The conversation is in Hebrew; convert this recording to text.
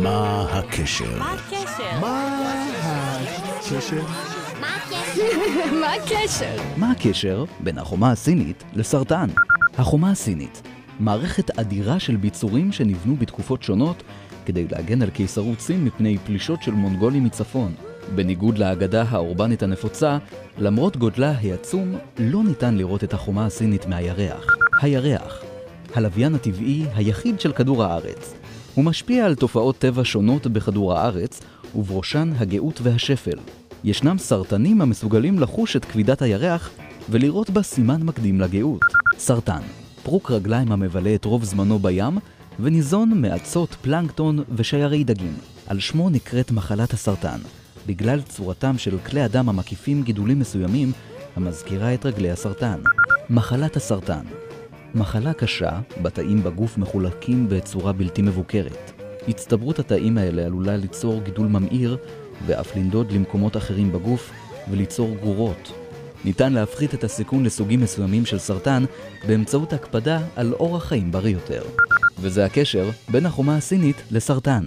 מה הקשר? מה הקשר? מה הקשר? מה הקשר? מה הקשר בין החומה הסינית לסרטן? החומה הסינית, מערכת אדירה של ביצורים שנבנו בתקופות שונות כדי להגן על קיסרות סין מפני פלישות של מונגולים מצפון. בניגוד לאגדה האורבנית הנפוצה, למרות גודלה העצום, לא ניתן לראות את החומה הסינית מהירח. הירח, הלוויין הטבעי היחיד של כדור הארץ. הוא משפיע על תופעות טבע שונות בכדור הארץ, ובראשן הגאות והשפל. ישנם סרטנים המסוגלים לחוש את כבידת הירח ולראות בה סימן מקדים לגאות. סרטן, פרוק רגליים המבלה את רוב זמנו בים וניזון מאצות פלנקטון ושיירי דגים. על שמו נקראת מחלת הסרטן, בגלל צורתם של כלי הדם המקיפים גידולים מסוימים המזכירה את רגלי הסרטן. מחלת הסרטן מחלה קשה, בה תאים בגוף מחולקים בצורה בלתי מבוקרת. הצטברות התאים האלה עלולה ליצור גידול ממאיר ואף לנדוד למקומות אחרים בגוף וליצור גרורות. ניתן להפחית את הסיכון לסוגים מסוימים של סרטן באמצעות הקפדה על אורח חיים בריא יותר. וזה הקשר בין החומה הסינית לסרטן.